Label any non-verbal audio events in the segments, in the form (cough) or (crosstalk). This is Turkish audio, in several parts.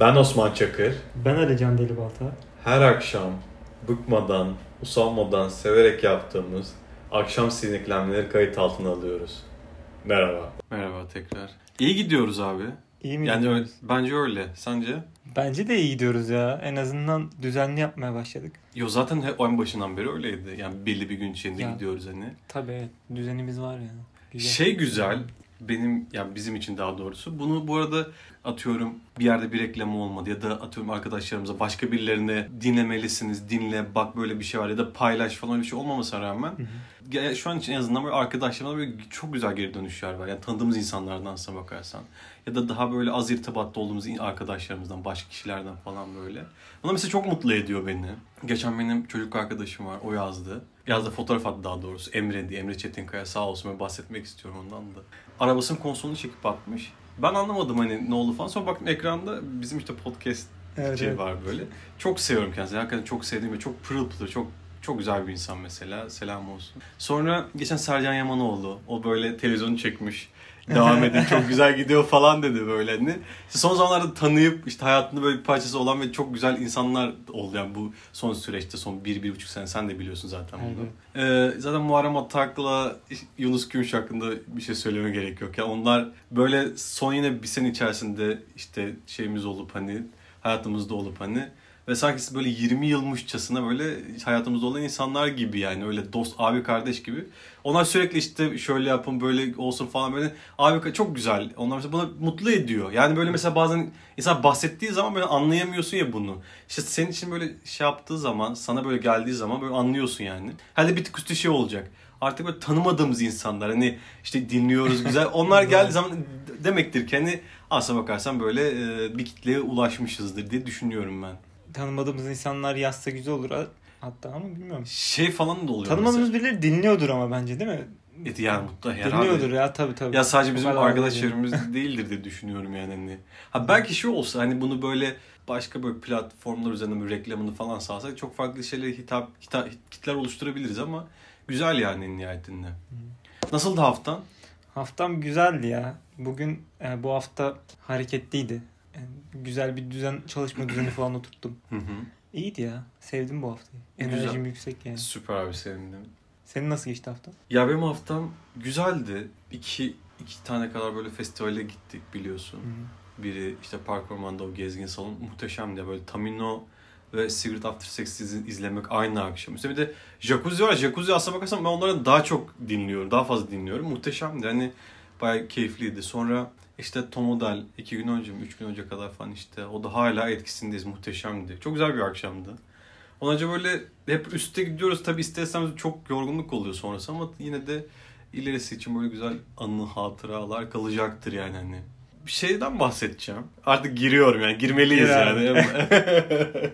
Ben Osman Çakır. Ben Alican Delibalta. Her akşam bıkmadan, usanmadan, severek yaptığımız akşam sineklenmeleri kayıt altına alıyoruz. Merhaba. Merhaba tekrar. İyi gidiyoruz abi. İyi mi Yani gidiyoruz? öyle, bence öyle. Sence? Bence de iyi gidiyoruz ya. En azından düzenli yapmaya başladık. Yo zaten hep en başından beri öyleydi. Yani belli bir gün içinde Ya. gidiyoruz hani. Tabii evet. Düzenimiz var ya. Güzel. Şey güzel. Benim yani bizim için daha doğrusu. Bunu bu arada atıyorum bir yerde bir reklam olmadı ya da atıyorum arkadaşlarımıza başka birilerine dinlemelisiniz, dinle, bak böyle bir şey var ya da paylaş falan öyle bir şey olmamasına rağmen ya şu an için en azından böyle arkadaşlarımla böyle çok güzel geri dönüşler var. Yani tanıdığımız insanlardansa bakarsan. Ya da daha böyle az irtibatta olduğumuz arkadaşlarımızdan, başka kişilerden falan böyle. Buna mesela çok mutlu ediyor beni. Geçen benim çocuk arkadaşım var, o yazdı. Yazdı fotoğraf attı daha doğrusu. Emre diye, Emre Çetinkaya sağ olsun ben bahsetmek istiyorum ondan da. Arabasının konsolunu çekip atmış. Ben anlamadım hani ne oldu falan. Sonra baktım ekranda bizim işte podcast Evet, şey evet. var böyle. Çok seviyorum kendisini. Hakikaten çok sevdiğim ve çok pırıl pırıl, çok çok güzel bir insan mesela. Selam olsun. Sonra geçen Sercan Yamanoğlu. O böyle televizyonu çekmiş. Devam edin (laughs) çok güzel gidiyor falan dedi böyle hani. İşte son zamanlarda tanıyıp işte hayatında böyle bir parçası olan ve çok güzel insanlar oldu yani bu son süreçte son bir, bir buçuk sene sen de biliyorsun zaten bunu. Ee, zaten Muharrem Atak'la Yunus Gümüş hakkında bir şey söyleme gerek yok. ya onlar böyle son yine bir sene içerisinde işte şeyimiz olup hani hayatımızda olup hani ve sanki böyle 20 yılmışçasına böyle hayatımızda olan insanlar gibi yani öyle dost abi kardeş gibi. Onlar sürekli işte şöyle yapın böyle olsun falan böyle abi çok güzel. Onlar mesela bana mutlu ediyor. Yani böyle mesela bazen insan bahsettiği zaman böyle anlayamıyorsun ya bunu. İşte senin için böyle şey yaptığı zaman sana böyle geldiği zaman böyle anlıyorsun yani. Hadi bir tık üstü şey olacak. Artık böyle tanımadığımız insanlar hani işte dinliyoruz güzel. (laughs) Onlar geldiği zaman demektir ki hani aslına bakarsan böyle bir kitleye ulaşmışızdır diye düşünüyorum ben. Tanımadığımız insanlar yazsa güzel olur. Hatta ama bilmiyorum. Şey falan da oluyor Tanımadığımız birileri dinliyordur ama bence değil mi? mesela. Yani mutlu herhalde. Dinliyordur ya tabii tabii. Ya sadece bizim arkadaş çevremiz (laughs) değildir diye düşünüyorum yani hani. Ha belki şey olsa hani bunu böyle başka böyle platformlar üzerinden bir reklamını falan sağlasak çok farklı şeylere hitap, hitap kitler oluşturabiliriz ama güzel yani nihayetinde. Nasıldı haftan? Haftam güzeldi ya. Bugün e, bu hafta hareketliydi. Güzel bir düzen çalışma düzeni falan oturttum. Hı hı. İyiydi ya. Sevdim bu haftayı. Güzel. Enerjim yüksek yani. Süper abi sevindim. Senin nasıl geçti hafta? Ya benim haftam güzeldi. İki, iki tane kadar böyle festivale gittik biliyorsun. Biri işte Park Orman'da o gezgin salon muhteşemdi. Böyle Tamino ve Secret After Sex iz- izlemek aynı akşam. Üstelik bir de Jacuzzi var. Jacuzzi aslına bakarsan ben onları daha çok dinliyorum. Daha fazla dinliyorum. Muhteşemdi. Hani bayağı keyifliydi. Sonra işte Tom Odell iki gün önce mi, üç gün önce kadar falan işte. O da hala etkisindeyiz. Muhteşemdi. Çok güzel bir akşamdı. Önce böyle hep üstte gidiyoruz. Tabii isterseniz çok yorgunluk oluyor sonrası ama yine de ilerisi için böyle güzel anı hatıralar kalacaktır yani hani. Bir şeyden bahsedeceğim. Artık giriyorum yani girmeliyiz Gir abi. yani. (laughs)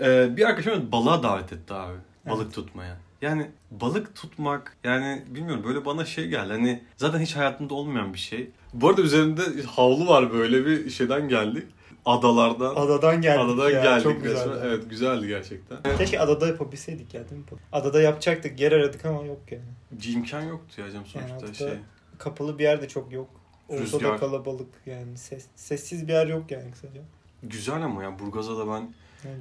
Ee, bir arkadaşım balığa davet etti abi. Balık tutmaya. Yani balık tutmak yani bilmiyorum böyle bana şey geldi. Hani zaten hiç hayatımda olmayan bir şey. Bu arada üzerinde havlu var böyle bir şeyden geldik. Adalardan. Adadan geldik Adadan ya. geldik Çok resmen. Evet güzeldi gerçekten. Keşke adada yapabilseydik ya değil mi? Adada yapacaktık. Yer aradık ama yok yani. İmkan yoktu ya canım sonuçta adada şey. Kapalı bir yer de çok yok. Ortada kalabalık yani. Ses, sessiz bir yer yok yani kısaca. Güzel ama ya Burgaz'a da ben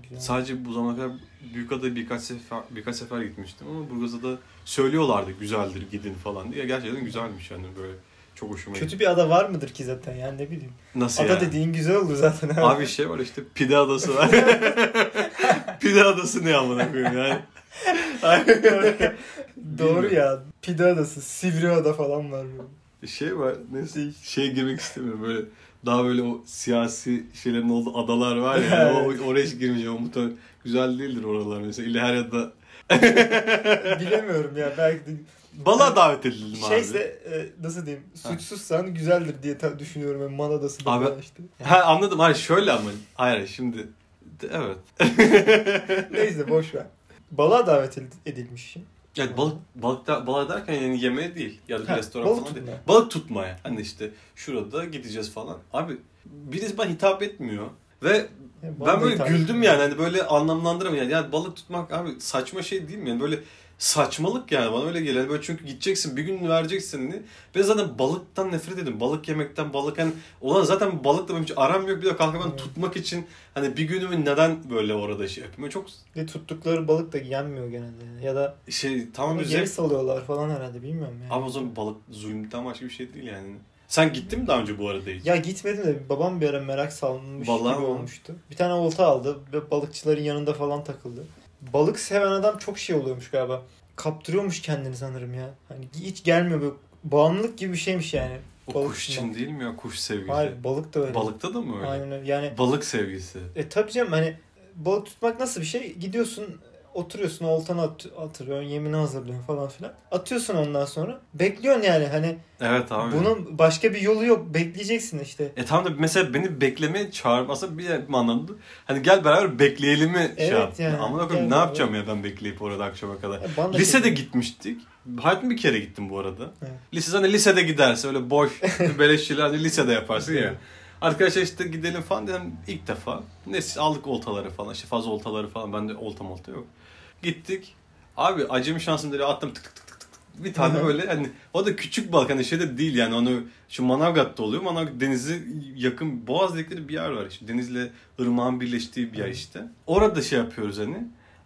Güzel. sadece bu zamana kadar Büyükada'ya birkaç sefer birkaç sefer gitmiştim ama Burgaz'a da söylüyorlardı güzeldir gidin falan diye. Gerçekten güzelmiş yani böyle çok hoşuma gitti. Kötü bir ada var mıdır ki zaten yani ne bileyim. Nasıl Ada yani? dediğin güzel olur zaten. abi. Abi şey var işte Pide Adası var. (laughs) Pide Adası ne amına koyayım yani. Doğru ya. Pide adası, Sivri ada falan var. böyle. Şey var neyse şeye girmek istemiyorum böyle daha böyle o siyasi şeylerin olduğu adalar var ya o, oraya hiç girmeyeceğim. Muhtemelen güzel değildir oralar mesela. İlahiye'de (laughs) Bilemiyorum ya belki de balığa davet edildim abi. şeyse e, nasıl diyeyim suçsuzsan güzeldir diye ta- düşünüyorum ben Man Adası da Abi- işte. Ha anladım. Hayır şöyle ama. Hayır şimdi. Evet. Neyse boş ver. Balığa davet ed- Yani balık balık da, balık derken yani yemeğe değil ya da bir Ha, restoran balık falan değil. tutmaya. Balık tutmaya. Hani işte şurada gideceğiz falan. Abi birisi bana hitap etmiyor ve Ya, Ben böyle güldüm yani hani böyle anlamlandıramıyorum. Yani, yani balık tutmak abi saçma şey değil mi? Yani böyle saçmalık yani bana öyle geliyor. Yani böyle çünkü gideceksin bir gün vereceksin hani. Ben zaten balıktan nefret ediyorum. Balık yemekten balık hani olan zaten balıkla benim hiç aram yok. Bir de kalkıp ben Evet. tutmak için hani bir günümü neden böyle orada şey yapayım? Çok Ve tuttukları balık da yenmiyor genelde. yani. Ya da şey tamam bir geri zevk. salıyorlar falan herhalde bilmiyorum yani. Abi o zaman balık zulümden başka bir şey değil yani. Sen gittin mi daha önce bu arada hiç? Ya gitmedim de babam bir ara merak salmış Vallahi gibi mi? olmuştu. Bir tane olta aldı ve balıkçıların yanında falan takıldı. Balık seven adam çok şey oluyormuş galiba. Kaptırıyormuş kendini sanırım ya. Hani hiç gelmiyor böyle bağımlılık gibi bir şeymiş yani. o balık kuş için değil mi ya kuş sevgisi? Hayır balık da öyle. Balıkta da mı öyle? Aynen öyle. Yani Balık sevgisi. e tabii canım hani balık tutmak nasıl bir şey? Gidiyorsun oturuyorsun oltanı at, atıyorsun yemini hazırlıyorsun falan filan. Atıyorsun ondan sonra. Bekliyorsun yani hani Evet abi. bunun başka bir yolu yok. Bekleyeceksin işte. E tamam da mesela beni beklemeye çağırmasa bir anlamda hani gel beraber bekleyelim mi şey Evet yap. yani. Koyayım Gel ne yapacağım ya ben bekleyip orada akşama kadar. Da Lisede şey- gitmiştik. Hayatım bir kere gittim bu arada. Evet. Lisede hani lisede giderse öyle boş (laughs) beleşçiler hani lisede yaparsın ya. Arkadaşlar işte gidelim falan dedim ilk defa. Neyse aldık oltaları falan işte fazla oltaları falan bende olta molta yok. Gittik. Abi acemi şansım dedi attım tık tık tık tık tık. Bir tane böyle hani o da küçük balık hani şeyde değil yani onu şu Manavgat'ta oluyor. Manavgat denizi yakın Boğaz dedikleri bir yer var işte. Denizle ırmağın birleştiği bir yer işte. Orada şey yapıyoruz hani.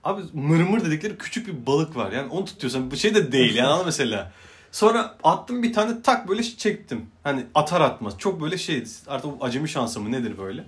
Abi mırmır dedikleri küçük bir balık var. Yani onu tutuyorsan bu şey de değil yani mesela. Sonra attım bir tane tak böyle çektim. Hani atar atmaz. Çok böyle şey artık acemi şansı mı nedir böyle.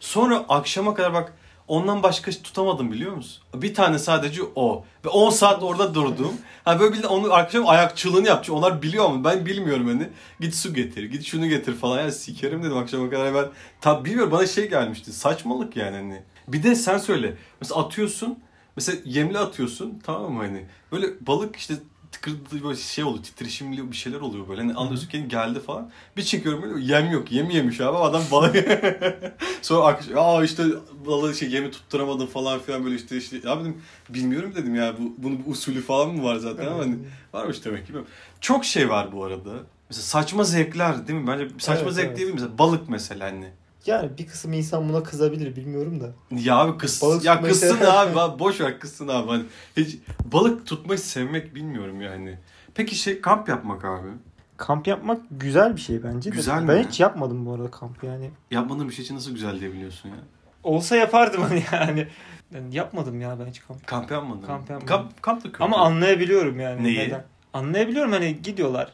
Sonra akşama kadar bak ondan başka tutamadım biliyor musun? Bir tane sadece o. Ve 10 saat orada durdum. Ha böyle bir onu akşam ayakçılığını yapacağım. Onlar biliyor mu? Ben bilmiyorum hani. Git su getir, git şunu getir falan. Yani sikerim dedim akşama kadar ben. Tabi bilmiyorum bana şey gelmişti. Saçmalık yani hani. Bir de sen söyle. Mesela atıyorsun. Mesela yemli atıyorsun tamam mı hani. Böyle balık işte tıkırdı böyle şey oluyor titreşimli bir şeyler oluyor böyle. Hani anlıyorsun ki geldi falan. Bir çekiyorum böyle yem yok. Yem yemiş abi adam balık. (laughs) Sonra aa işte balığı şey yemi tutturamadım falan filan böyle işte işte. Ya dedim bilmiyorum dedim ya bu bunun bir usulü falan mı var zaten ama hani varmış demek ki. Çok şey var bu arada. Mesela saçma zevkler değil mi? Bence saçma Evet, zevk evet. mi? Mesela balık mesela hani. Yani bir kısım insan buna kızabilir bilmiyorum da. Ya abi kız Balık ya kızsın sev- abi boş ver kızsın abi hani hiç balık tutmayı sevmek bilmiyorum yani. Peki şey kamp yapmak abi. Kamp yapmak güzel bir şey bence de. Güzel ben mi? hiç yapmadım bu arada kamp yani. Yapmadığın bir şey için nasıl güzel diyebiliyorsun ya? Olsa yapardım hani yani. Yani yapmadım ya ben hiç kamp. Kamp yapmadın. Kamp yapmadım. Kamp, kamp da kötü. Ama anlayabiliyorum yani. Neyi? Neden. Anlayabiliyorum hani gidiyorlar.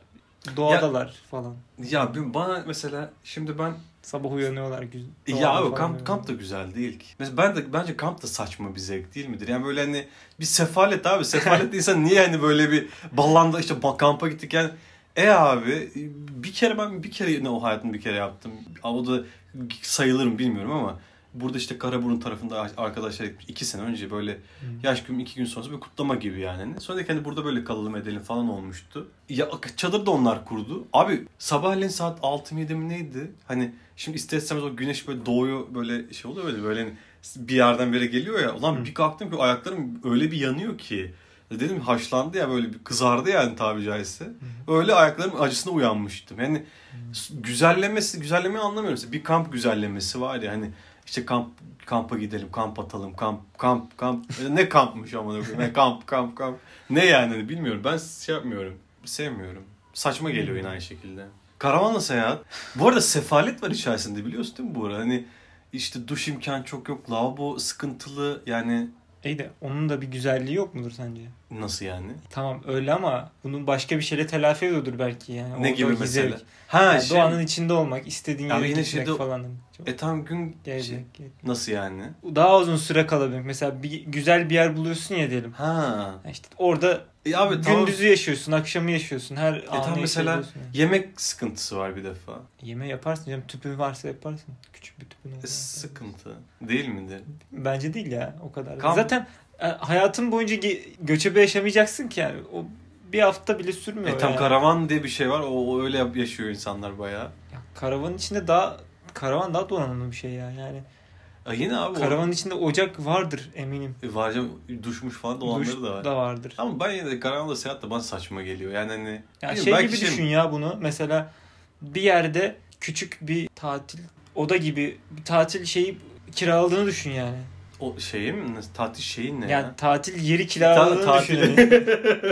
Doğadalar falan. Ya bana mesela şimdi ben Sabah uyanıyorlar. Güzel. ya abi kamp kamp da güzel değil ki. Mesela ben de bence kamp da saçma bir zevk değil midir? Yani böyle hani bir sefalet abi. Sefalet (laughs) insan niye hani böyle bir ballanda işte kampa gittik yani e abi bir kere ben bir kere ne o hayatımda bir kere yaptım. O da sayılır mı bilmiyorum ama burada işte Karaburun tarafında arkadaşlar iki sene önce böyle yaş gün iki gün sonra bir kutlama gibi yani. Hani Sonra dedik hani burada böyle kalalım edelim falan olmuştu. Ya çadır da onlar kurdu. Abi sabahleyin saat 6 mı 7 mi neydi? Hani şimdi ister istemez o güneş böyle doğuyor böyle şey oluyor böyle böyle hani bir yerden beri geliyor ya. Ulan Hı. bir kalktım ki ayaklarım öyle bir yanıyor ki. Dedim haşlandı ya böyle bir kızardı yani tabi caizse. Öyle ayaklarım acısına uyanmıştım. Yani güzellemesi, güzellemeyi anlamıyorum. Mesela Bir kamp güzellemesi var ya hani işte kamp kampa gidelim, kamp atalım, kamp kamp kamp ne kampmış ama ne kamp kamp kamp ne yani hani bilmiyorum. Ben şey yapmıyorum. Sevmiyorum. Saçma geliyor yine aynı şekilde. Karavanla seyahat. Bu arada sefalet var içerisinde biliyorsun değil mi bu arada? Hani işte duş imkan çok yok, lavabo sıkıntılı yani İyi de onun da bir güzelliği yok mudur sence? nasıl yani? Tamam öyle ama bunun başka bir şeyle telafi ediyordur belki yani. Ne Orada gibi o mesela? zevk. Ha Yani şey, Doğanın içinde olmak, istediğin yere gitmek şeyde- falan. Çok e tam gün şey, gelecek. nasıl yani? Daha uzun süre kalabilmek. Mesela bir güzel bir yer buluyorsun ya diyelim. Ha. İşte orada E abi tamam. gündüzü yaşıyorsun, akşamı yaşıyorsun. Her E anı tam mesela yani. yemek sıkıntısı var bir defa. Yeme yaparsın canım. Tüpün varsa yaparsın. Küçük bir tüpün E, olsa. sıkıntı. Değil midir? Bence değil ya o kadar. Kamp- Zaten e, hayatın boyunca göçebe yaşamayacaksın ki yani. O bir hafta bile sürmüyor. E tam yani. karavan diye bir şey var. O, o öyle yaşıyor insanlar bayağı. Ya, karavanın içinde daha karavan daha donanımlı bir şey ya. Yani E yine abi karavanın içinde ocak vardır eminim. o, e, var canım, duşmuş falan dolanları Duş da var. da vardır. Ama ben yine de karavanla seyahat de bana saçma geliyor. Yani hani Ya şey belki gibi şey- düşün ya bunu. Mesela bir yerde küçük bir tatil oda gibi bir tatil şeyi kiraladığını düşün yani. O şeyi mi? Tatil şeyin ne Yani ya? tatil yeri kiraladığını Ta- düşün. yani.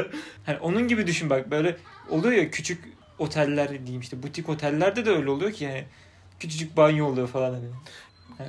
(laughs) Hani onun gibi düşün bak böyle oluyor ya küçük oteller diyeyim işte butik otellerde de öyle oluyor ki yani küçücük banyo oluyor falan hani.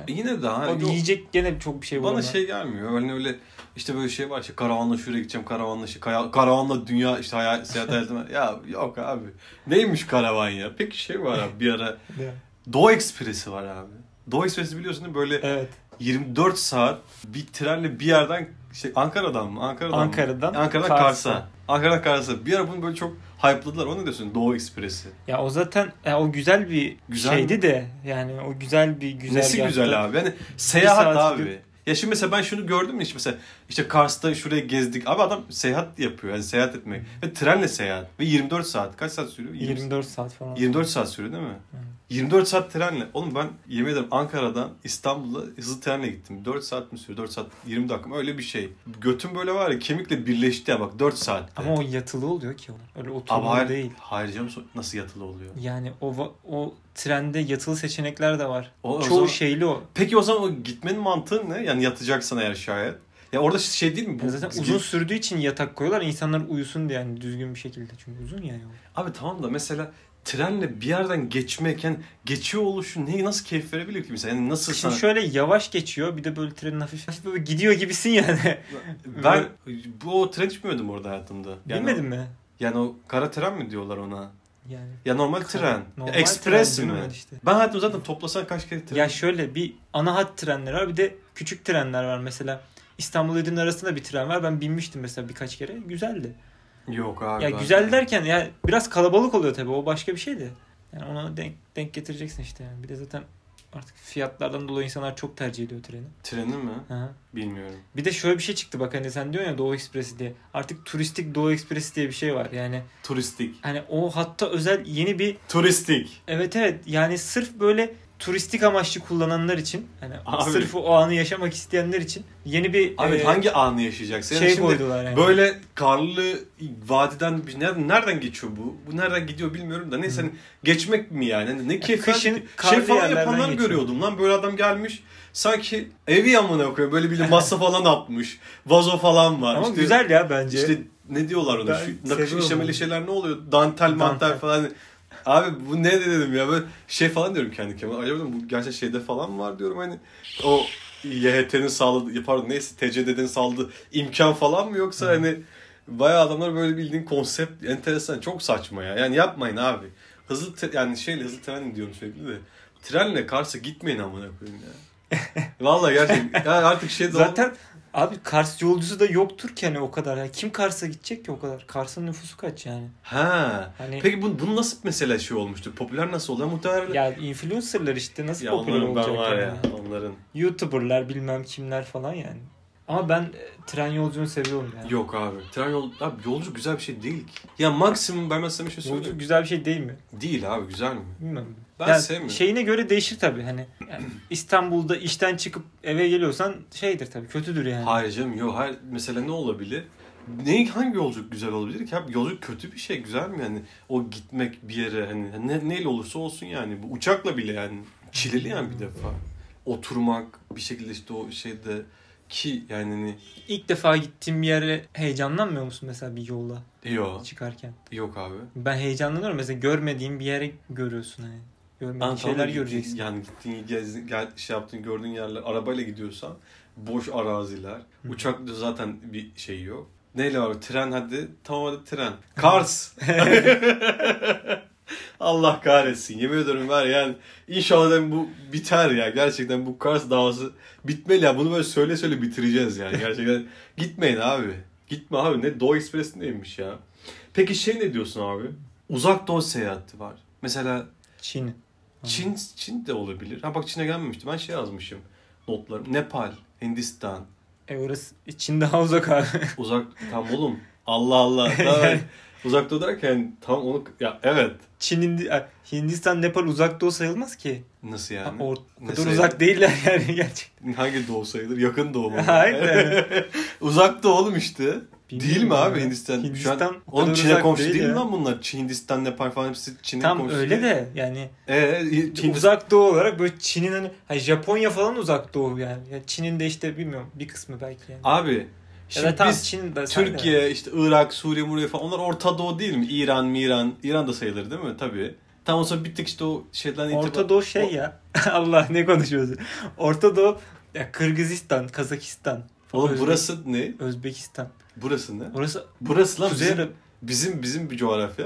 Yine de ha, O yok, yiyecek gene çok bir şey bana bulamam. şey gelmiyor. Hani öyle işte böyle şey var işte karavanla şuraya gideceğim karavanla şey, kaya- karavanla dünya işte hayal seyahat hayatım. ya yok abi. Neymiş karavan ya? Peki şey var abi bir ara? (laughs) Doğu Ekspresi var abi. Doğu Ekspresi biliyorsun değil mi? Böyle Evet. 24 saat bir trenle bir yerden şey Ankara'dan mı? Ankara'dan Ankara'dan mı? Ankara'dan Kars'a. Kars'a. Ankara'dan Kars'a. Bir ara bunu böyle çok hype'ladılar. O ne diyorsun? Doğu Ekspresi. Ya o zaten ya o güzel bir Güzel şeydi de yani o güzel bir güzel Nesi güzel abi? Yani seyahat abi. Ya şimdi mesela ben şunu gördüm mü işte mesela işte Kars'ta şuraya gezdik. Abi adam seyahat yapıyor. Yani seyahat etmek. Ve trenle seyahat. Ve 24 saat. Kaç saat sürüyor? 20 24 saat falan. 24 saat sürüyor değil mi? Hı. 24 saat trenle. Oğlum ben yemin ederim Ankara'dan İstanbul'a hızlı trenle gittim. 4 saat mi sürüyor? 4 saat 20 dakika mı? Öyle bir şey. Götüm böyle var ya kemikle birleşti ya bak 4 saatte. Ama o yatılı oluyor ki onlar. Öyle oturmalı değil. hayır canım nasıl yatılı oluyor? Yani o o trende yatılı seçenekler de var. O- o Çoğu zaman- şeyli o. Peki o zaman o gitmenin mantığı ne? Yani yatacaksan eğer şayet. Ya orada şey değil mi? Bu, Ya zaten uzun sürdüğü için yatak koyuyorlar. insanlar uyusun diye yani düzgün bir şekilde. Çünkü uzun ya yol. Abi tamam da mesela trenle bir yerden geçmek yani geçiyor oluşu neyi nasıl keyif verebilir ki mesela? Yani nasıl Şimdi sana... şöyle yavaş geçiyor. Bir de böyle trenin hafif hafif böyle gidiyor gibisin yani. Ben (laughs) bu o tren hiç bilmiyordum orada hayatımda. Yani Bilmedin o, mi? Yani o kara tren mi diyorlar ona? Yani. Ya normal tren. Normal ya ekspres tren mi? işte. Ben hayatımda zaten toplasan kaç kere tren? Ya şöyle bir ana hat trenler var bir de küçük trenler var mesela. İstanbul Edirne arasında bir tren var. Ben binmiştim mesela birkaç kere. Güzeldi. Yok abi. Ya güzel derken ya biraz kalabalık oluyor tabii. O başka bir şey de. Yani ona denk, denk getireceksin işte yani. Bir de zaten artık fiyatlardan dolayı insanlar çok tercih ediyor treni. Treni mi? Hı. Bilmiyorum. Bir de şöyle bir şey çıktı bak hani sen diyorsun ya Doğu Ekspresi diye. Artık turistik Doğu Ekspresi diye bir şey var. Yani Turistik. hani o hatta özel yeni bir Turistik. evet evet yani sırf böyle turistik amaçlı kullananlar için hani Abi. sırf o anı yaşamak isteyenler için yeni bir Abi e, hangi anı yaşayacaksın? Yani şey şimdi koydular yani. Böyle karlı vadiden nereden, nereden geçiyor bu? Bu nereden gidiyor bilmiyorum da neyse hani geçmek mi yani? Ne keyif kışın şey falan yapanlar geçiyor. görüyordum lan böyle adam gelmiş sanki evi amına koyuyor böyle bir (laughs) masa falan atmış vazo falan var. Ama İşte- güzel ya bence. İşte ne diyorlar ona? Ben Şu nakış işlemeli şeyler ne oluyor? Dantel mantel Dantel. falan. Abi bu ne dedim ya böyle şey falan diyorum kendi kendime. Acaba bu gerçekten şeyde falan var diyorum hani o YHT'nin sağladığı pardon neyse TCD'nin sağladığı imkan falan mı yoksa hani bayağı adamlar böyle bildiğin konsept enteresan çok saçma ya. Yani yapmayın abi. Hızlı te- yani şeyle hızlı tren diyorum sürekli de. Trenle Kars'a gitmeyin amına koyayım ya. (laughs) Vallahi gerçekten yani artık şey de Zaten abi Kars yolcusu da yoktur ki hani o kadar. Yani kim Kars'a gidecek ki o kadar? Kars'ın nüfusu kaç yani? Ha. Hani Peki bu, bunun nasıl mesela şey olmuştu? Popüler nasıl oldu? Muhtemelen ya influencerlar işte nasıl Ya popüler olacak ben var ya yani? onların. YouTuber'lar bilmem kimler falan yani. Ama ben e, tren yolculuğunu seviyorum yani. Yok abi. Tren yol abi yolcu güzel bir şey değil ki. Ya maksimum ben mesela bir şey söyleyeyim. Yolculuk güzel bir şey değil mi? Değil abi güzel mi? Bilmiyorum. Ben Yani sevmiyorum. Şeyine göre değişir tabii hani. yani İstanbul'da işten çıkıp eve geliyorsan şeydir tabii kötüdür yani. Hayır canım yok. Hayır mesela ne olabilir? Ne hangi yolculuk güzel olabilir ki abi? Yolculuk kötü bir şey güzel mi yani? O gitmek bir yere hani ne, neyle olursa olsun yani. Bu uçakla bile yani çileli yani bir defa. Oturmak bir şekilde işte o şeyde ki yani hani İlk defa gittiğim bir yere heyecanlanmıyor musun mesela bir yolda yok çıkarken? yok abi. Ben heyecanlanıyorum mesela görmediğim bir yere görüyorsun hani. Görmediğin Antalya'da şeyler göreceksin. Yani gittiğin, gez, gel, şey yaptığın, gördüğün yerler, arabayla gidiyorsan boş araziler. Hı. Uçakta zaten bir şey yok. Neyle var? Tren hadi. Tamam hadi tren. Kars. (laughs) Allah kahretsin. Yemin ederim var ya, yani inşallah bu biter ya. Gerçekten bu Kars davası bitmeli ya. Bunu böyle söyle söyle bitireceğiz yani. (laughs) Gerçekten gitmeyin abi. Gitme abi. Ne Doğu Ekspresi neymiş ya. Peki şey ne diyorsun abi? Uzak Doğu seyahati var. Mesela Çin. Çin Çin de olabilir. Ha bak Çin'e gelmemişti. Ben şey yazmışım notlarım. Nepal, Hindistan, E orası Çin daha (laughs) uzak abi. uzak tam oğlum. Allah Allah. (laughs) Tamam. uzak doğu derken tam onu ya evet. Çin Hindistan Nepal uzak doğu sayılmaz ki. Nasıl Ha, yani? o Ne kadar sayılır? uzak değiller yani (laughs) gerçekten. Hangi doğu sayılır? Yakın doğu mu? Aynen. uzak doğu oğlum işte. Bilmiyorum Değil mi ya. abi Hindistan? Şu an, Hindistan o oğlum Çin'e komşu değil değil, mi ya. lan bunlar? Çin, Hindistan, Nepal falan hepsi Çin'in Tam komşusu. öyle değil. de yani Ee, Hindistan. uzak doğu olarak böyle Çin'in hani, hani Japonya falan uzak doğu yani. yani Çin'in de işte bilmiyorum bir kısmı belki yani. Abi ya şimdi da tam biz Çin de sen de- Türkiye, işte Irak, Suriye, Muriye falan onlar Orta Doğu değil mi? İran, Miran. İran da sayılır değil mi? Tabii. Tam olsa bittik işte o şeyden Orta Doğu şey ya. (laughs) Allah ne konuşuyoruz. Orta Doğu ya Kırgızistan, Kazakistan. Oğlum Özbek- burası ne? Özbekistan. Burası ne? Orası Burası lan Kuzey bizim, Arap. bizim, bizim bir coğrafya.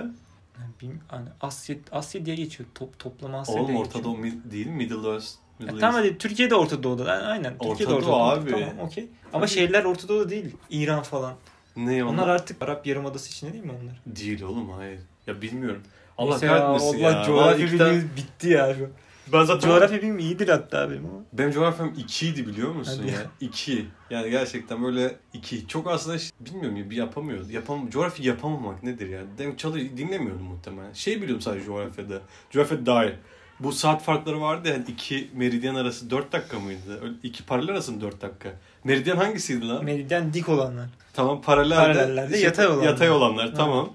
Yani hani Asya, Asya diye geçiyor. Top, toplama Asya Oğlum diye Orta geçiyor. Doğu mi- değil mi? Middle East. Ya Middle tamam East. hadi Türkiye de Orta Doğu'da. Yani Aynen. Türkiye de Orta Orta Doğu Doğu'da. abi. Tamam okey. Ama Tabii. şehirler Orta Doğu'da değil. İran falan. Ne onlar? Onlar artık Arap Yarımadası içinde değil mi onlar? Değil oğlum hayır. Ya bilmiyorum. Allah Neyse kahretmesin ya. Allah coğrafya iki tane- bilgimiz bitti ya şu. an. Ben zaten Coğrafya bilgim iyidir hatta benim ama. Benim coğrafyam 2'ydi biliyor musun Hadi. ya? 2. Yani gerçekten böyle 2. Çok aslında bilmiyorum ya bir yapamıyoruz. Yapam coğrafya yapamamak nedir ya? Dem çalı dinlemiyordum muhtemelen. Şey biliyorum sadece coğrafyada. Coğrafya dair. Bu saat farkları vardı ya hani iki meridyen arası 4 dakika mıydı? Öyle iki paralel arası mı 4 dakika? Meridyen hangisiydi lan? Meridyen dik olanlar. tamam paralelde. Paralellerde yatay olanlar. Yatay olanlar tamam.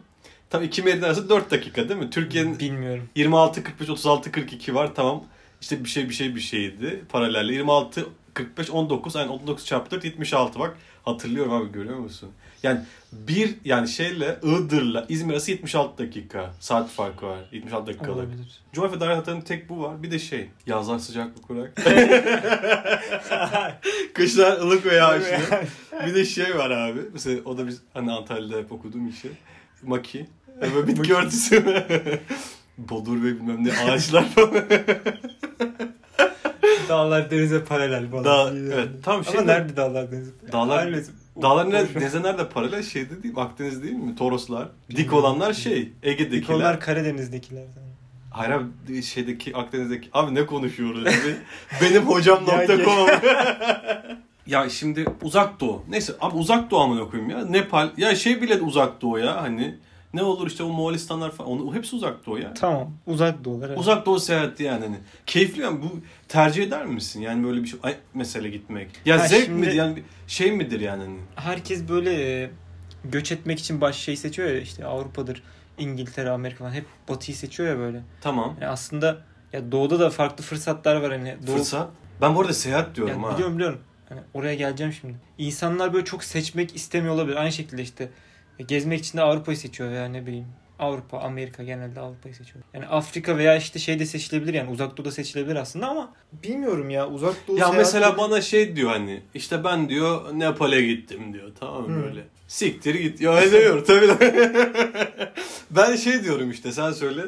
Tam iki meridyen arası 4 dakika değil mi? Türkiye'nin Bilmiyorum. 26 45 36 42 var tamam. İşte bir şey bir şey bir şeydi paralelde. 26 45 19 yani 19 çarpı 4 76 bak. Hatırlıyorum abi görüyor musun? Yani bir yani şeyle Iğdır'la İzmir arası 76 dakika saat farkı var. 76 dakikalık. Olabilir. Coğrafya dair hatanın tek bu var. Bir de şey yazlar sıcaklık olarak. (laughs) Kışlar ılık ve yağışlı. bir de şey var abi. Mesela o da biz hani Antalya'da hep okuduğum işi. Maki. Yani Böyle bitki örtüsü. (laughs) Bodur ve bilmem ne ağaçlar falan. (laughs) Dağlar denize paralel falan. Dağ, evet, yani. tam Ama şey nerede dağlar denize? Dağlar- Aynen. Dağlar nerede, denize nerede paralel? Şeyde değil mi? Akdeniz değil mi? Toroslar. Dik olanlar şey. Ege'dekiler. Onlar Karadeniz'dekiler. Hayır abi şeydeki Akdeniz'deki. Abi ne konuşuyoruz? Be- (laughs) Benim hocam.com. Ya şimdi uzak doğu. Neyse abi uzak doğu amına koyayım ya. Nepal. Ya şey bile uzak doğu ya hani. Ne olur işte o Moğolistanlar falan. Onu, hepsi uzak doğu ya. Tamam. Uzak doğular. evet. Uzak doğu seyahati yani hani. Keyifli yani bu tercih eder misin? Yani böyle bir şey ay, mesele gitmek. Ya Ha, zevk şimdi- midir yani şey midir yani hani? Herkes böyle e, göç etmek için baş şey seçiyor ya işte Avrupa'dır, İngiltere, Amerika falan hep batıyı seçiyor ya böyle. Tamam. Yani aslında ya doğuda da farklı fırsatlar var hani. Doğu, Fırsat. Ben bu arada seyahat diyorum Ya ha. biliyorum biliyorum. Hani oraya geleceğim şimdi. İnsanlar böyle çok seçmek istemiyor olabilir. Aynı şekilde işte e, gezmek için de Avrupa'yı seçiyor veya ne bileyim Avrupa, Amerika genelde Avrupa'yı seçiyor. Yani Afrika veya işte şey de seçilebilir yani uzak doğuda seçilebilir aslında ama bilmiyorum ya uzak doğu Ya seyahatleri- mesela bana şey diyor hani işte ben diyor Nepal'e gittim diyor tamam mı Hı. böyle. Siktir git. Ya öyle demiyorum tabii. (laughs) ben şey diyorum işte sen söyle.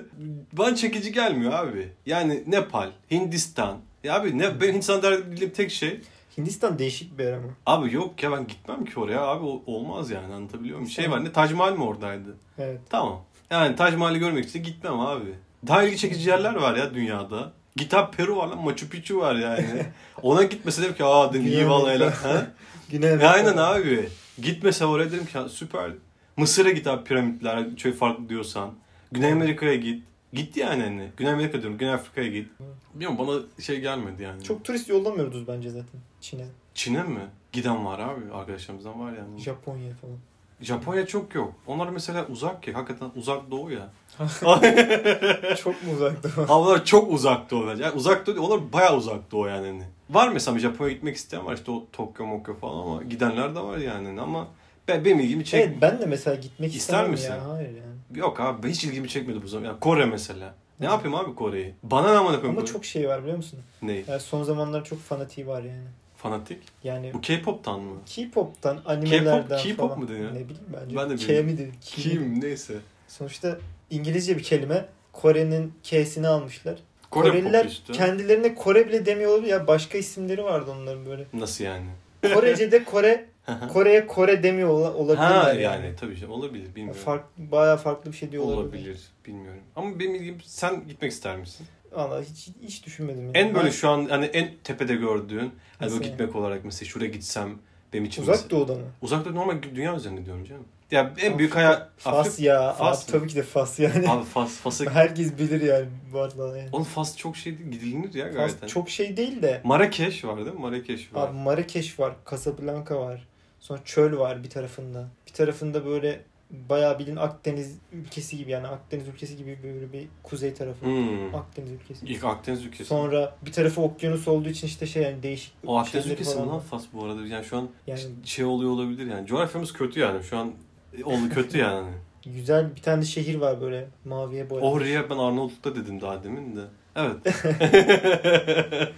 Bana çekici gelmiyor abi. Yani Nepal, Hindistan. Ya abi ne ben Hindistan der bildiğim tek şey. Hindistan değişik bir yer ama. Abi yok ya ben gitmem ki oraya abi o- olmaz yani anlatabiliyor muyum? Şey var ne Tac Mahal mi oradaydı? Evet. Tamam. Yani Tac Mahal'i görmek için gitmem abi. Daha ilgi çekici yerler var ya dünyada. Git abi Peru var lan Machu Picchu var yani. (laughs) Ona gitmese derim ki aa dedim iyi Güney vallahi. Ha? Güney E Amerika. aynen abi. Gitmese oraya dedim ki "Ya süper. Mısır'a git abi piramitler çok farklı diyorsan. Güney Amerika'ya git. Git yani hani. Güney Amerika diyorum. Güney Afrika'ya git. Bilmiyorum bana şey gelmedi yani. Çok turist yollamıyoruz bence zaten Çin'e. Çin'e mi? Giden var abi. Arkadaşlarımızdan var yani. Japonya falan. Japonya çok yok. Onlar mesela uzak ya. Hakikaten uzak doğu ya. (laughs) Çok mu uzakta? Havalar çok uzak doğu. Yani uzak doğu değil, onlar bayağı uzak doğu yani. hani. Var mesela bir Japonya'ya gitmek isteyen var işte o Tokyo Mokyo falan ama gidenler de var yani hani. ama ben, benim ilgimi çek evet ben de mesela gitmek İster misin? ya. Hayır yani. Yok abi hiç ilgimi çekmedi bu zaman. Yani Kore mesela. Ne yapayım abi Kore'yi? Bana ne amına koyayım? Ama Kore? çok şey var biliyor musun? Ne? Yani son zamanlar çok fanatiği var yani. Fanatik. Yani Bu K-pop'tan mı? K-pop'tan, animelerden K-pop falan. mu deniyor? Ne bileyim bence. Ben de K bilmiyorum. midir? K neyse. Sonuçta İngilizce bir kelime. Kore'nin K'sini almışlar. Kore Koreliler işte. kendilerine Kore bile demiyor olabilir ya. Başka isimleri vardı onların böyle. Nasıl yani? Korece'de Kore, Kore'ye Kore demiyor ola- olabilirler ha yani. yani tabii şey olabilir bilmiyorum. Fark, bayağı farklı bir şey diyor olabilir. olabilir bilmiyorum. Ama benim ilgim sen gitmek ister misin? Valla hiç, hiç düşünmedim. yani. En böyle Ben- şu an hani en tepede gördüğün hani böyle gitmek olarak mesela şuraya gitsem benim için Uzak mesela- doğuda mı? Uzak doğu normal dünya üzerinde diyorum canım. Ya en büyük hayal Fas Afrika- ya. Fas Abi, tabii ki de Fas yani. Abi Fas Fas'a (laughs) Herkes bilir yani bu arada yani. Oğlum Fas çok şey değil gidilinir ya Fas gayet. çok şey değil de. Marrakeş var değil mi? Marrakeş var. Abi Marrakeş var, Casablanca var. Sonra çöl var bir tarafında. Bir tarafında böyle bayağı bildiğin Akdeniz ülkesi gibi yani Akdeniz ülkesi gibi böyle bir kuzey tarafı. Hmm. Akdeniz ülkesi. İlk Akdeniz ülkesi. Sonra bir tarafı okyanus olduğu için işte şey yani değişik o Akdeniz ülkesi mi lan. Fas bu arada? Yani şu an Yani şey oluyor olabilir yani. Coğrafyamız kötü yani. Şu an oldu kötü (laughs) yani. güzel bir tane şehir var böyle maviye boyalı. Oraya ben Arnavutluk'ta dedim daha demin de. Evet. (laughs)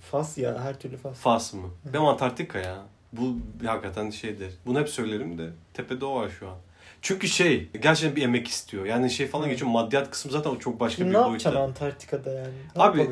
Fas ya her türlü Fas. Fas mı? Benim Antarktika ya. Bu hakikaten şeydir. Bunu hep söylerim de tepede o var şu an. Çünkü şey gerçekten bir emek istiyor. Yani şey falan Hı. geçiyor. Maddiyat kısmı zaten çok başka ne bir yapacaksın boyutta. Antarktika'da yani? Ne Abi?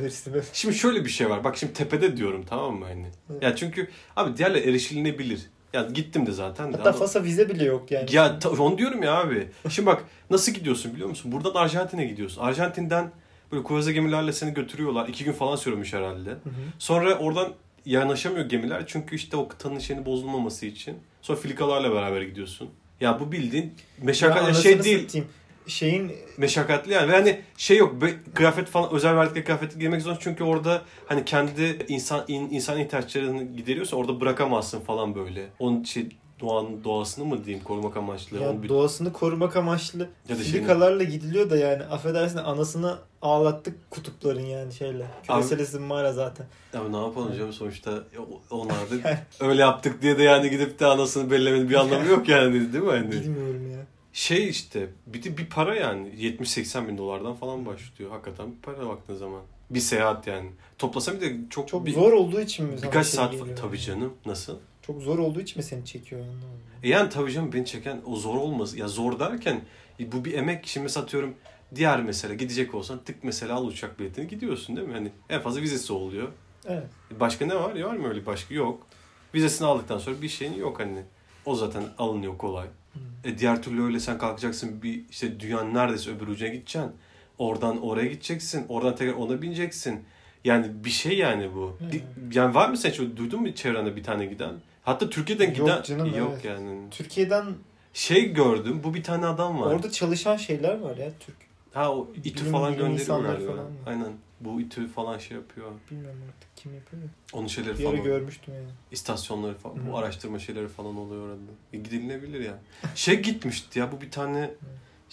Şimdi şöyle bir şey var. Bak şimdi tepede diyorum tamam mı hani? Evet. Ya çünkü abi diğerler erişilenebilir. Ya gittim de zaten. de Hatta ama- Fas'a vize bile yok yani. Ya ta- onu diyorum ya abi. Şimdi bak nasıl gidiyorsun biliyor musun? Buradan Arjantin'e gidiyorsun. Arjantin'den böyle kruvaza gemilerle seni götürüyorlar. İki gün falan sürmüş herhalde. Hı hı. Sonra oradan yanaşamıyor gemiler. Çünkü işte o kıtanın şeyini bozulmaması için. Sonra filikalarla beraber gidiyorsun. Ya bu bildiğin meşakkatli şey değil. satayım. Şeyin Meşakkatli yani. Ve hani şey yok. be- Kıyafet falan özel verdikleri kıyafeti giymek zorunda. Çünkü orada hani kendi insan in, insan ihtiyaçlarını gideriyorsa orada bırakamazsın falan böyle. Onun şey doğanın doğasını mı diyeyim korumak amaçlı. ya bir- doğasını korumak amaçlı Ya filikalarla gidiliyor da yani affedersin anasını ağlattık kutupların yani şeyle. Küresel ısınmayla zaten. Ya ne yapalım canım sonuçta onlar da (laughs) Yani öyle yaptık diye de yani gidip de anasını bellemenin bir anlamı yok yani değil mi? Hani bilmiyorum ya. şey işte bir de bir para yani 70-80 bin dolardan falan başlıyor. Hakikaten bir para baktığın zaman. Bir seyahat yani. Toplasam bir de çok, Çok bir, zor olduğu için mi birkaç şey saat tabii canım. Nasıl? Çok zor olduğu için mi seni çekiyor. E yani tabii canım beni çeken o zor olmaz. Ya zor derken e bu bir emek. Şimdi mesela atıyorum diğer mesela gidecek olsan tık mesela al uçak biletini gidiyorsun değil mi? Hani en fazla vizesi oluyor. Evet. Başka ne var? Var mı öyle başka? Yok. Vizesini aldıktan sonra bir şeyin yok hani. O zaten alınıyor kolay. Hı. E diğer türlü öyle sen kalkacaksın bir işte dünyanın neredeyse öbür ucuna gideceksin. Oradan oraya gideceksin. Oradan tekrar ona bineceksin. Yani bir şey yani bu. Hı. Bir- yani var mı sen şöyle duydun mu çevrende bir tane giden? Hatta Türkiye'den Yok giden canım, yok evet. yani. Türkiye'den Şey gördüm. Bu bir tane adam var. orada çalışan şeyler var ya Türk. ha o İTÜ falan bilim gönderiyor insanları galiba. falan mı? Aynen. Bu İTÜ falan şey yapıyor. Bilmiyorum artık kim yapıyor. Onun şeyleri Bir falan. görmüştüm yani. İstasyonları falan. Bu Hı. araştırma şeyleri falan oluyor orada. E, gidilebilir ya. Şey gitmişti ya bu bir tane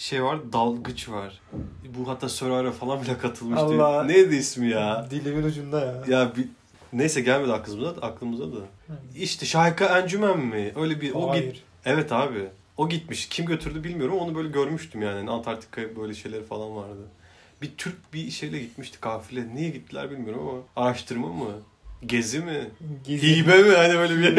şey var dalgıç var. Bu hatta Survivor'a falan bile katılmıştı. Allah. Neydi ismi ya? Dilimin ucunda ya. Ya bir Neyse gelmedi aklımıza, aklımıza da. Hı. İşte Şahika Encümen mi? Öyle bir o git. Hayır. Evet abi. O gitmiş. Kim götürdü bilmiyorum. Onu böyle görmüştüm yani. Antarktika böyle şeyleri falan vardı. Bir Türk bir şeyle gitmişti kafile. Niye gittiler bilmiyorum ama. Araştırma mı? Gezi mi? Gezi. Hibe mi? Hani böyle bir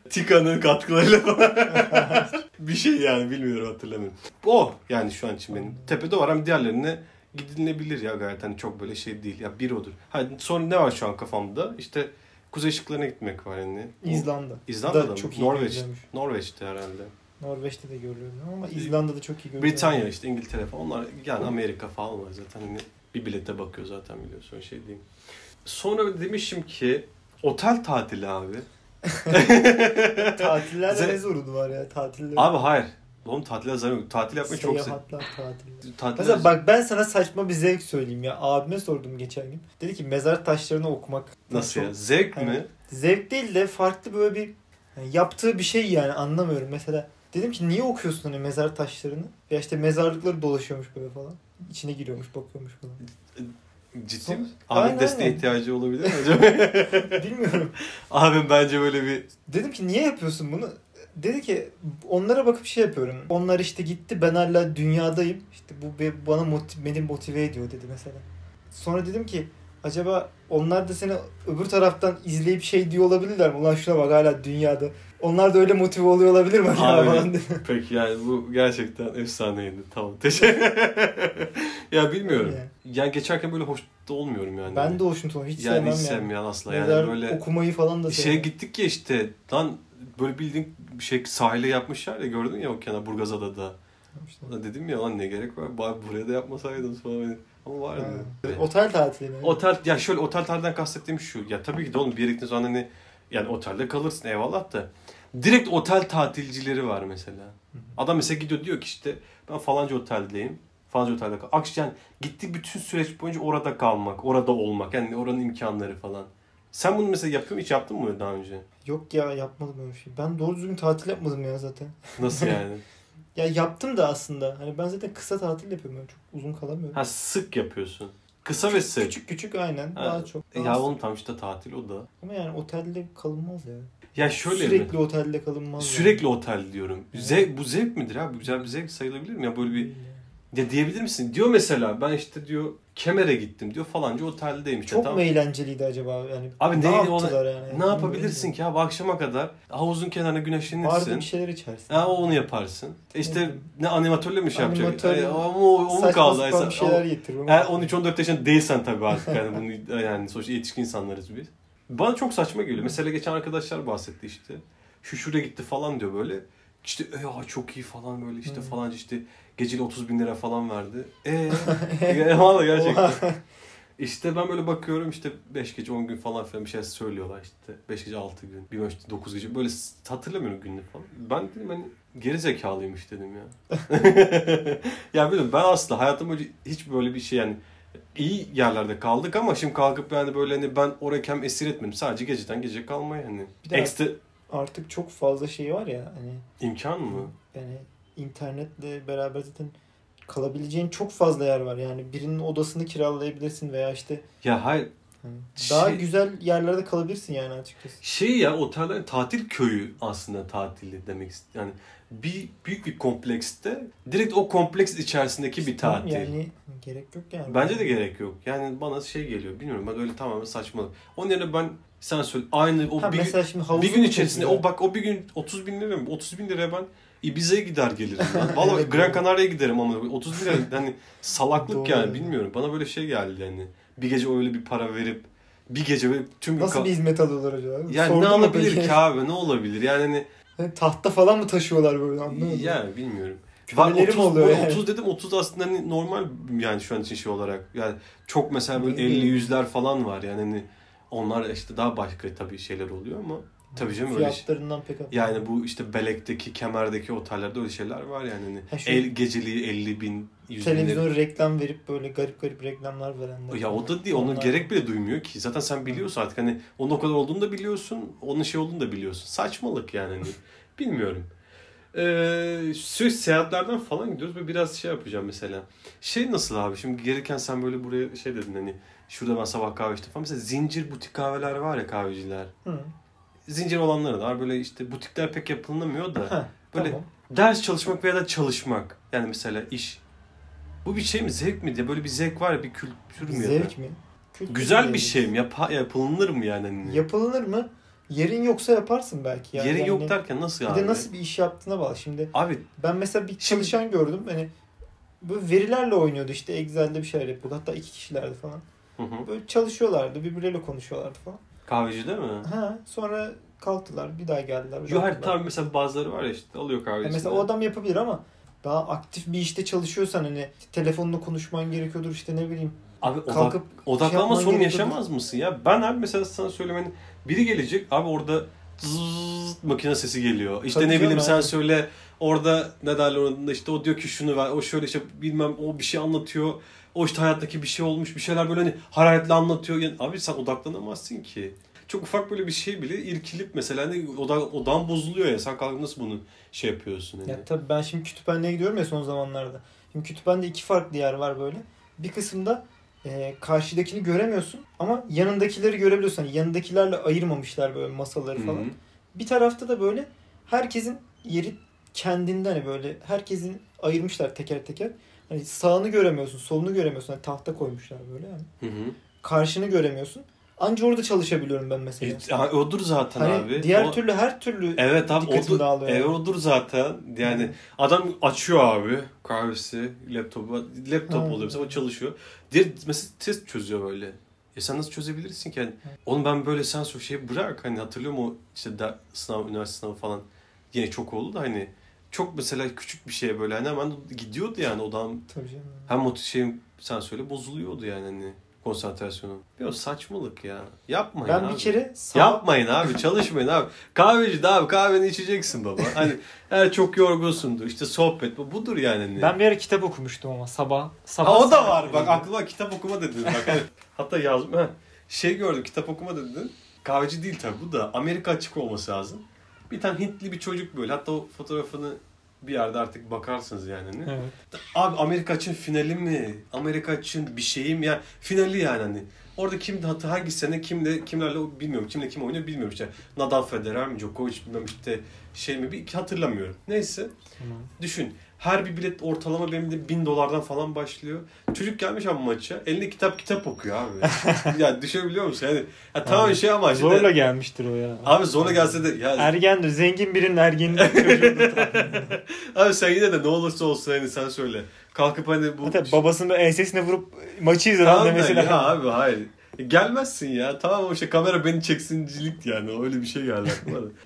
(laughs) Tika'nın katkılarıyla falan. (laughs) bir şey yani bilmiyorum hatırlamıyorum. O yani şu an için benim. Tepede var ama diğerlerine gidilebilir ya gayet hani çok böyle şey değil. Ya bir odur. Hadi sonra ne var şu an kafamda? İşte kuzey ışıklarına gitmek var yani. İzlanda. İzlanda'da Da mı? çok iyi Norveç. görülüyormuş. Norveç'te herhalde. Norveç'te de görülüyor ama İzlanda'da çok iyi görülüyor. Britanya işte İngiltere falan onlar yani Amerika falan var zaten hani bir bilete bakıyor zaten biliyorsun şey diyeyim. Sonra demişim ki otel tatili abi. (laughs) Tatillerde Ze- ne zorunlu var ya tatiller. Abi hayır. Oğlum tatile zaten yok. Tatil yapmayı çok seviyorum. Seyahatler, tatiller. Tatil Mesela bak ben sana saçma bir zevk söyleyeyim ya. Abime sordum geçen gün. Dedi ki mezar taşlarını okumak. Nasıl ya? Zevk Hani mi? Zevk değil de farklı böyle bir yani yaptığı bir şey yani anlamıyorum. Mesela dedim ki niye okuyorsun hani mezar taşlarını? Ya işte mezarlıkları dolaşıyormuş böyle falan. İçine giriyormuş bakıyormuş falan. Ciddi Son- mi? Aynen, Abi desteğe aynen. ihtiyacı olabilir mi (laughs) acaba? Bilmiyorum. Abim bence böyle bir Dedim ki niye yapıyorsun bunu? Dedi ki onlara bakıp şey yapıyorum. Onlar işte gitti ben hala dünyadayım. İşte bu bana motiv, beni motive ediyor dedi mesela. Sonra dedim ki acaba onlar da seni öbür taraftan izleyip şey diyor olabilirler mi? Ulan şuna bak hala dünyada. Onlar da öyle motive oluyor olabilir mi? Abi. (laughs) Peki yani bu gerçekten efsaneydi. Tamam teşekkür (laughs) Ya bilmiyorum. Yani. Yani geçerken böyle hoş da olmuyorum yani. Ben de hoşnut hiç yani sevmem hiç yani. asla. Yani böyle okumayı falan da şeye sevmem. gittik ya işte lan böyle bildiğin bir şey sahile yapmışlar ya gördün ya o kenar Burgazada'da. İşte. Dedim ya lan ne gerek var bari buraya da yapmasaydınız falan. Ama vardı. Ha. Otel tatili mi? Otel ya şöyle otel tatilden kastettiğim şu. Ya tabii ki de oğlum bir yere gittiğin zaman hani yani otelde kalırsın eyvallah da. Direkt otel tatilcileri var mesela. Adam mesela gidiyor diyor ki işte ben falanca oteldeyim. Falanca otelde kal. Akş yani gittik bütün süreç boyunca orada kalmak, orada olmak. Yani oranın imkanları falan. Sen bunu mesela yapıyor? Hiç yaptın mı daha önce? Yok ya yapmadım öyle bir şey. Ben doğru düzgün tatil yapmadım ya zaten. Nasıl yani? (laughs) Ya yaptım da aslında. Hani ben zaten kısa tatil yapıyorum. Yani çok uzun kalamıyorum. ha sık yapıyorsun. Kısa ve sık. Küçük küçük aynen. Ha. Daha çok. E Daha ya sık. oğlum tam işte tatil o da. Ama yani otelde kalınmaz ya. Ya şöyle mi? Sürekli otelde kalınmaz. Sürekli otel diyorum. Zevk, bu zevk midir abi? Güzel bir zevk sayılabilir mi? Ya böyle bir ya diyebilir misin? Diyor mesela ben işte diyor Kemer'e gittim diyor falanca oteldeymiş. Çok Ya mu eğlenceliydi acaba yani? Abi ne neydi yaptılar yani? Ne yapabilirsin ki abi akşama kadar havuzun kenarına güneşlenirsin. bir şeyler içersin. Ha onu yaparsın. E işte ne animatörle mi şey yapacak? E, ama o, o mu Saçma kaldı? Mesela, bir şeyler o- getir. eğer 13-14 yaşında değilsen tabii artık yani bunu yani sonuçta yetişkin insanlarız biz. Bana çok saçma geliyor. Mesela geçen arkadaşlar bahsetti işte. Şu şuraya gitti falan diyor böyle. İşte ya çok iyi falan böyle işte Hmm. falanca işte geceli 30 bin lira falan verdi. (laughs) Eee? Valla gerçekten. İşte ben böyle bakıyorum işte 5 gece 10 gün falan filan bir şey söylüyorlar işte. 5 gece 6 gün, bir işte 9 gece böyle hatırlamıyorum günlük falan. Ben dedim hani geri zekalıymış dedim ya. (laughs) ya bilmiyorum ben aslında hayatım boyunca hiç böyle bir şey yani iyi yerlerde kaldık ama şimdi kalkıp yani böyle hani ben oraya kem esir etmedim. Sadece geceden gece kalmayı hani. Bir de Ekstra Artık çok fazla şey var ya hani imkan mı? yani internetle beraber zaten kalabileceğin çok fazla yer var. Yani birinin odasını kiralayabilirsin veya işte Ya hayır hani daha Şey- güzel yerlerde kalabilirsin yani açıkçası. Şey ya oteller tatil köyü aslında tatili demek yani bir büyük bir komplekste direkt o kompleks içerisindeki bir tatil. Yani gerek yok yani. Bence de gerek yok. Yani bana şey geliyor. Bilmiyorum ben öyle tamamen saçmalık. Onun yerine ben sen söyle aynı o ha, bir, mesela şimdi bir gün içerisinde çok o bak o bir gün 30 bin lira mı? 30 bin liraya ben Ibiza'ya gider gelirim. (laughs) Valla Evet, Gran. Canaria'ya giderim ama 30 bin lira hani salaklık Doğru. yani bilmiyorum. Bana böyle şey geldi yani. Bir gece öyle bir para verip bir gece böyle tüm Nasıl bir hizmet alıyorlar acaba? yani Sordun ne olabilir ki abi? Ne olabilir? Yani hani Hani tahta falan mı taşıyorlar böyle anlamadım. yani bilmiyorum. Var mi 30, oluyor yani? 30 dedim 30 aslında hani normal yani şu an için şey olarak. Yani çok mesela böyle Değil 50 mi? yüzler falan var yani hani onlar işte daha başka tabii şeyler oluyor ama tabii canım öyle şey. Pek Yani bu işte Belek'teki, Kemer'deki otellerde öyle şeyler var yani. Hani Ha şu- el, geceliği 50 bin, 100 bin. Televizyona reklam verip böyle garip garip reklamlar verenler. Ya o da değil. Onun gerek bile duymuyor ki. Zaten sen biliyorsun artık. Hani onun o kadar olduğunu da biliyorsun. Onun şey olduğunu da biliyorsun. Saçmalık yani. Hani. (laughs) Bilmiyorum. Ee, sürekli seyahatlerden falan gidiyoruz ve biraz şey yapacağım mesela. Şey nasıl abi? Şimdi gelirken sen böyle buraya şey dedin hani şurada ben sabah kahve içtim falan. Mesela zincir butik kahveler var ya kahveciler. Hı. Zincir olanları da var. Böyle işte butikler pek yapılamıyor da. Ha, Böyle tamam. ders çalışmak veya da çalışmak. Yani mesela iş. Bu bir şey mi? Zevk mi diye böyle bir zevk var ya bir kültür mü ya? Zevk mi? Kültür Güzel bir şey mi? Yap yapılır mı yani? Hani? Yapılır mı? Yerin yoksa yaparsın belki. Yani. Yerin Yani yok derken nasıl Bir abi? de nasıl bir iş yaptığına bağlı. Şimdi Abi ben mesela bir Şimdi- çalışan gördüm. Hani bu verilerle oynuyordu işte Excel'de bir şeyler yapıyordu. Hatta iki kişilerdi falan. Hı hı. Böyle çalışıyorlardı. Birbirleriyle konuşuyorlardı falan. kahveci değil mi? Ha, sonra kalktılar. Bir daha geldiler. Yo her tabii mesela bazıları var ya işte alıyor kahveci. mesela o adam yapabilir ama daha aktif bir işte çalışıyorsan hani telefonla konuşman gerekiyordur işte ne bileyim. Abi odak, Kalkıp odaklanma şey yapman sorunu gerekiyordur. yaşamaz mısın ya? Ben abi mesela sana söyleyeyim hani biri gelecek abi orada zzzz makine sesi geliyor. İşte Tabii ne bileyim canım, sen söyle orada ne derler orada işte o diyor ki şunu ver o şöyle işte bilmem o bir şey anlatıyor. O işte hayattaki bir şey olmuş bir şeyler böyle hani hararetle anlatıyor. Yani abi sen odaklanamazsın ki. Çok ufak böyle bir şey bile irkilip mesela hani oda, odan bozuluyor ya sen kalkıp nasıl bunu şey yapıyorsun hani. Ya tabii ben şimdi kütüphaneye gidiyorum ya son zamanlarda. Şimdi kütüphanede iki farklı yer var böyle. Bir kısımda e, karşıdakini göremiyorsun ama yanındakileri görebiliyorsun. Hani yanındakilerle ayırmamışlar böyle masaları falan. Hı hı. Bir tarafta da böyle herkesin yeri kendinde hani böyle herkesin ayırmışlar teker teker. Hani sağını göremiyorsun, solunu göremiyorsun. Hani tahta koymuşlar böyle yani. Hı hı. Karşını göremiyorsun. Anca orada çalışabiliyorum ben mesela. E, ha, odur zaten hani abi. diğer O- türlü her türlü Evet abi odur, dağılıyor evet, yani. odur zaten. Yani adam açıyor abi kahvesi, laptopu, laptop oluyor mesela o çalışıyor. Diğer mesela test çözüyor böyle. E sen nasıl çözebilirsin ki? Yani, Evet. oğlum ben böyle sen şu şeyi bırak. Hani hatırlıyor musun o işte de, sınav, üniversite sınavı falan yine çok oldu da hani çok mesela küçük bir şeye böyle hani hemen gidiyordu yani odam Tabii canım. hem o şeyim sen söyle bozuluyordu yani hani konsantrasyonu. Ya saçmalık ya. Yapmayın Ben abi. bir kere sağ... Yapmayın abi çalışmayın abi. Kahveci de abi kahveni içeceksin baba. Hani eğer çok yorgunsundur işte sohbet bu budur yani. Hani. Ben bir ara kitap okumuştum ama sabah. sabah ha, o da var bak aklıma kitap okuma dedin bak. Hani, hatta yazdım ha. Şey gördüm kitap okuma dedin. kahveci değil tabii bu da Amerika açık olması lazım. Bir tane Hintli bir çocuk böyle hatta o fotoğrafını bir yerde artık bakarsınız yani. Hani. Evet. Abi Amerika açın finali mi? Amerika açın bir şeyim ya finali yani hani. Orada kim hatta hangi sene kimle kimlerle bilmiyorum. Kimle kim oynuyor bilmiyorum işte. Nadal Federer mi Djokovic bilmem işte şey mi bir hatırlamıyorum. Neyse Tamam. düşün. Her bir bilet ortalama benim de bin dolardan falan başlıyor. Çocuk gelmiş abi maça. Elinde kitap kitap okuyor abi. (laughs) ya düşünebiliyor musun? Yani, ya tamam Abi, şey ama işte. Zorla gelmiştir o ya. Abi zorla gelse de ya Ergendir. Zengin birinin ergeninin çocuğudur. (laughs) abi sen yine de ne olursa olsun hani sen söyle. Kalkıp hani bu Hatta babasının böyle ensesine vurup maçı izledi Tamam de da mesela. ya abi hayır. Gelmezsin ya. Tamam o işte kamera beni çeksincilik yani. Öyle bir şey geldi aklıma da. (laughs)